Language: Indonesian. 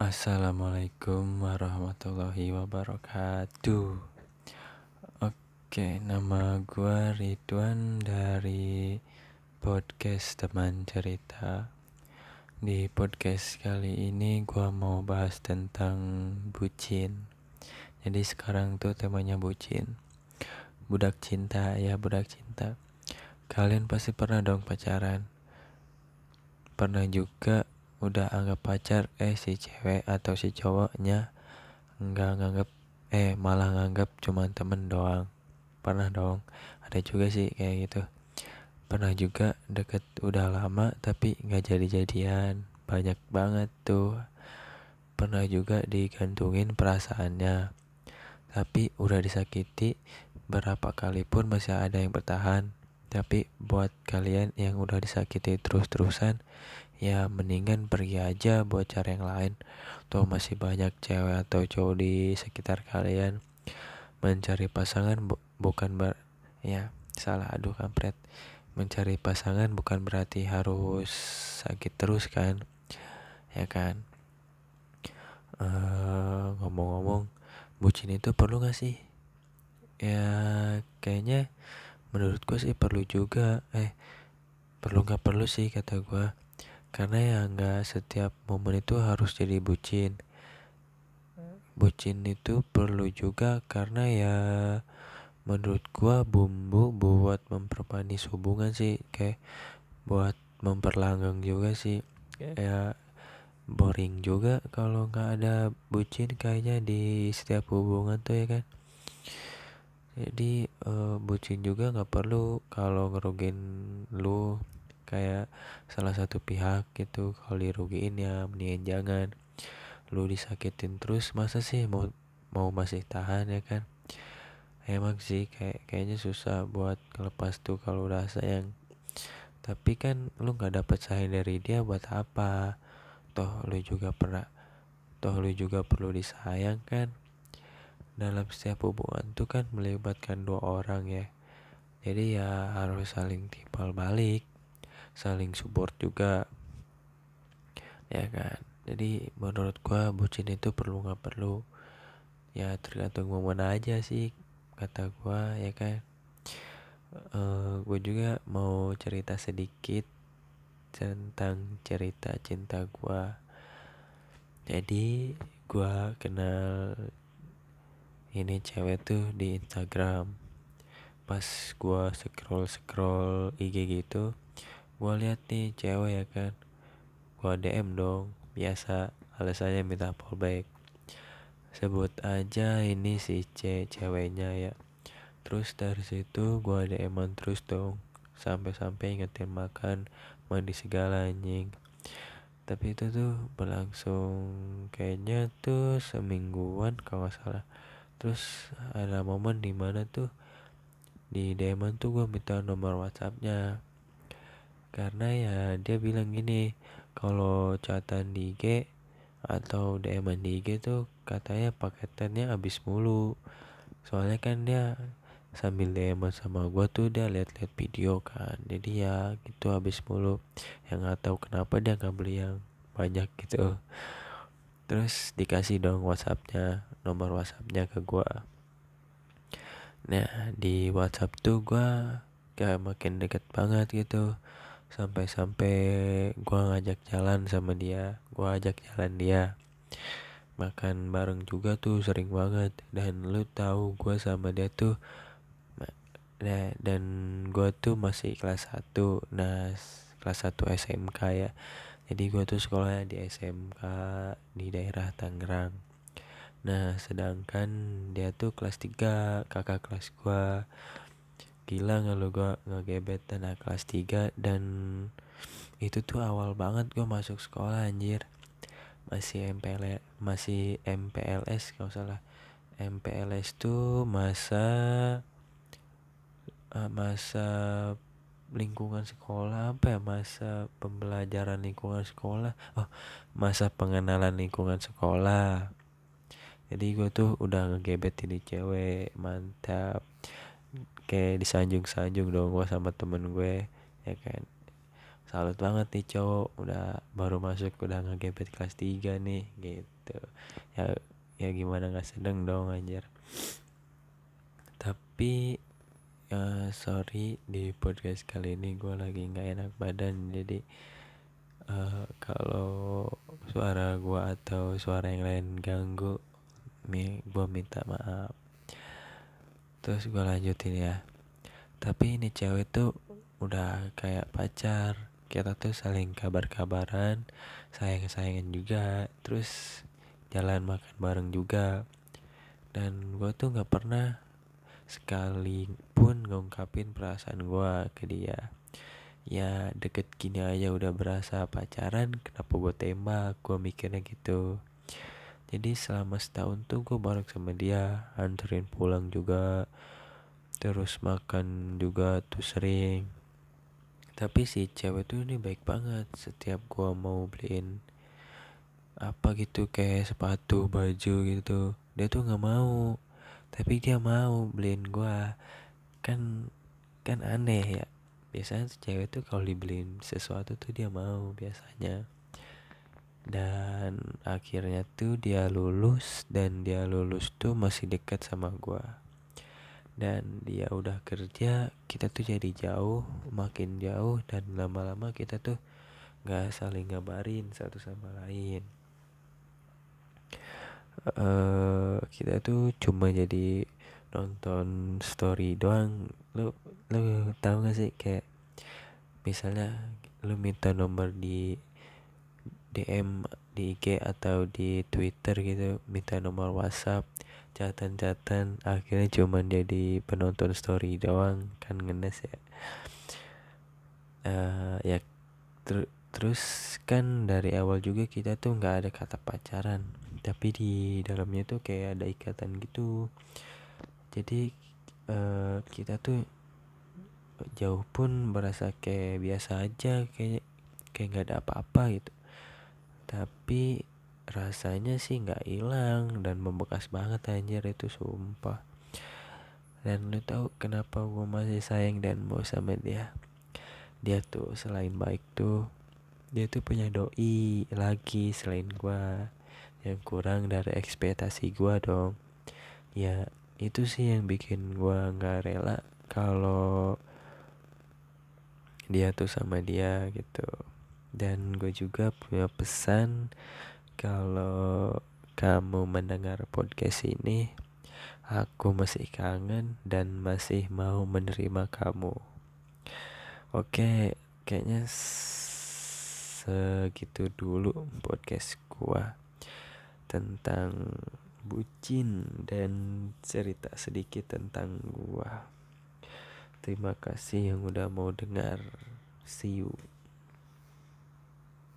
Assalamualaikum warahmatullahi wabarakatuh. Oke, nama gue Ridwan dari podcast teman cerita. Di podcast kali ini gue mau bahas tentang bucin. Jadi sekarang tuh temanya bucin. Budak cinta, ya budak cinta. Kalian pasti pernah dong pacaran Pernah juga udah anggap pacar eh si cewek atau si cowoknya nggak nganggap eh malah nganggap cuma temen doang. Pernah dong ada juga sih kayak gitu. Pernah juga deket udah lama tapi nggak jadi jadian banyak banget tuh. Pernah juga digantungin perasaannya tapi udah disakiti berapa kali pun masih ada yang bertahan tapi buat kalian yang udah disakiti terus-terusan ya mendingan pergi aja buat cari yang lain. Tuh masih banyak cewek atau cowok di sekitar kalian mencari pasangan bu bukan ber ya salah aduh kampret. Mencari pasangan bukan berarti harus sakit terus kan ya kan? Ngomong ngomong-ngomong bucin itu perlu gak sih? Ya kayaknya menurut gue sih perlu juga eh perlu nggak perlu sih kata gue karena ya nggak setiap momen itu harus jadi bucin. Bucin itu perlu juga karena ya menurut gua bumbu buat mempermanis hubungan sih kayak buat memperlanggang juga sih. Ya boring juga kalau nggak ada bucin kayaknya di setiap hubungan tuh ya kan jadi uh, bucin juga nggak perlu kalau ngerugin lu. Kayak salah satu pihak gitu kalau dirugiin ya mendingan jangan. Lu disakitin terus masa sih mau mau masih tahan ya kan? Emang sih kayak kayaknya susah buat ngelepas tuh kalau udah sayang. Tapi kan lu nggak dapet sayang dari dia buat apa? Toh lu juga pernah toh lu juga perlu disayang kan dalam setiap hubungan tuh kan melibatkan dua orang ya. Jadi ya harus saling timbal balik saling support juga. Ya kan? Jadi menurut gua bucin itu perlu nggak perlu. Ya tergantung momen aja sih kata gua ya kan? Uh, eh, gue juga mau cerita sedikit tentang cerita cinta gua. Jadi gua kenal ini cewek tuh di Instagram. Pas gua scroll scroll IG gitu gua lihat nih cewek ya kan. Gua DM dong biasa. Alasannya minta fallback. Sebut aja ini si C ceweknya ya. Terus dari situ gua dm terus dong sampai-sampai ingetin makan mandi segala anjing. Tapi itu tuh berlangsung kayaknya tuh semingguan kalau nggak salah terus ada momen di mana tuh di DM tuh gue minta nomor WhatsAppnya. Karena ya dia bilang gini kalau catatan di IG atau DM di IG tuh katanya paketannya habis mulu. Soalnya kan dia sambil DM sama gue tuh dia lihat-lihat video kan. Jadi ya gitu habis mulu. Yang nggak tahu kenapa dia nggak beli yang banyak gitu terus dikasih dong WhatsAppnya nomor WhatsAppnya ke gue nah di WhatsApp tuh gue kayak makin deket banget gitu. Sampai-sampai gua ngajak jalan sama dia gua ajak jalan dia. Makan bareng juga tuh sering banget. Dan lu tahu gua sama dia tuh nah, dan gua tuh masih kelas 1 nah kelas 1 SMK ya jadi gua tuh sekolahnya di SMK di daerah Tangerang. Nah sedangkan dia tuh kelas 3 kakak kelas gua. Gila nggak lo gue ngegebet dan kelas 3 dan itu tuh awal banget gue masuk sekolah anjir. Masih MPL masih MPLS kalau salah MPLS tuh masa uh, masa lingkungan sekolah apa ya masa pembelajaran lingkungan sekolah? Oh masa pengenalan lingkungan sekolah. Jadi gue tuh udah ngegebet ini cewek mantap. Kayak disanjung-sanjung dong gue sama temen gue ya kan? Salut banget nih cowok udah baru masuk udah ngegebet kelas 3 nih gitu. Ya ya gimana nggak sedeng dong anjir. Tapi uh, sorry di podcast kali ini gue lagi nggak enak badan jadi uh, kalau suara gue atau suara yang lain ganggu mi gue minta maaf. Terus gue lanjutin ya. Tapi ini cewek tuh udah kayak pacar kita tuh saling kabar-kabaran sayang-sayangan juga terus jalan makan bareng juga. Dan gue tuh nggak pernah sekali pun ngungkapin perasaan gue ke dia ya deket gini aja udah berasa pacaran kenapa gue tembak? Gue mikirnya gitu. Jadi selama setahun tuh gue bareng sama dia anterin pulang juga terus makan juga tuh sering. Tapi si cewek tuh ini baik banget setiap gua mau beliin apa gitu kayak sepatu baju gitu dia tuh nggak mau tapi dia mau beliin gua. Kan kan aneh ya. Biasanya cewek tuh kalau dibeliin sesuatu tuh dia mau biasanya. Dan akhirnya tuh dia lulus dan dia lulus tuh masih dekat sama gua. Dan dia udah kerja kita tuh jadi jauh makin jauh dan lama-lama kita tuh nggak saling ngabarin satu sama lain uh, kita tuh cuma jadi nonton story doang. Lu lu tahu gak sih kayak misalnya lu minta nomor di DM di IG atau di Twitter gitu minta nomor WhatsApp catatan-catatan akhirnya cuman jadi penonton story doang. Kan ngenes ya. Uh, ya ter terus kan dari awal juga kita tuh nggak ada kata pacaran tapi di dalamnya tuh kayak ada ikatan gitu. Jadi uh, kita tuh jauh pun berasa kayak biasa aja kayak kayak nggak ada apa-apa gitu. Tapi rasanya sih nggak hilang dan membekas banget anjir itu sumpah. Dan lu tahu kenapa gue masih sayang dan mau sama dia dia tuh selain baik tuh dia tuh punya doi lagi selain gue yang kurang dari ekspektasi gue dong. Ya itu sih yang bikin gue nggak rela kalau dia tuh sama dia gitu. Dan gue juga punya pesan kalau kamu mendengar podcast ini, aku masih kangen dan masih mau menerima kamu. Oke, kayaknya segitu dulu podcast gua tentang bucin dan cerita sedikit tentang gua. Terima kasih yang udah mau dengar. See you.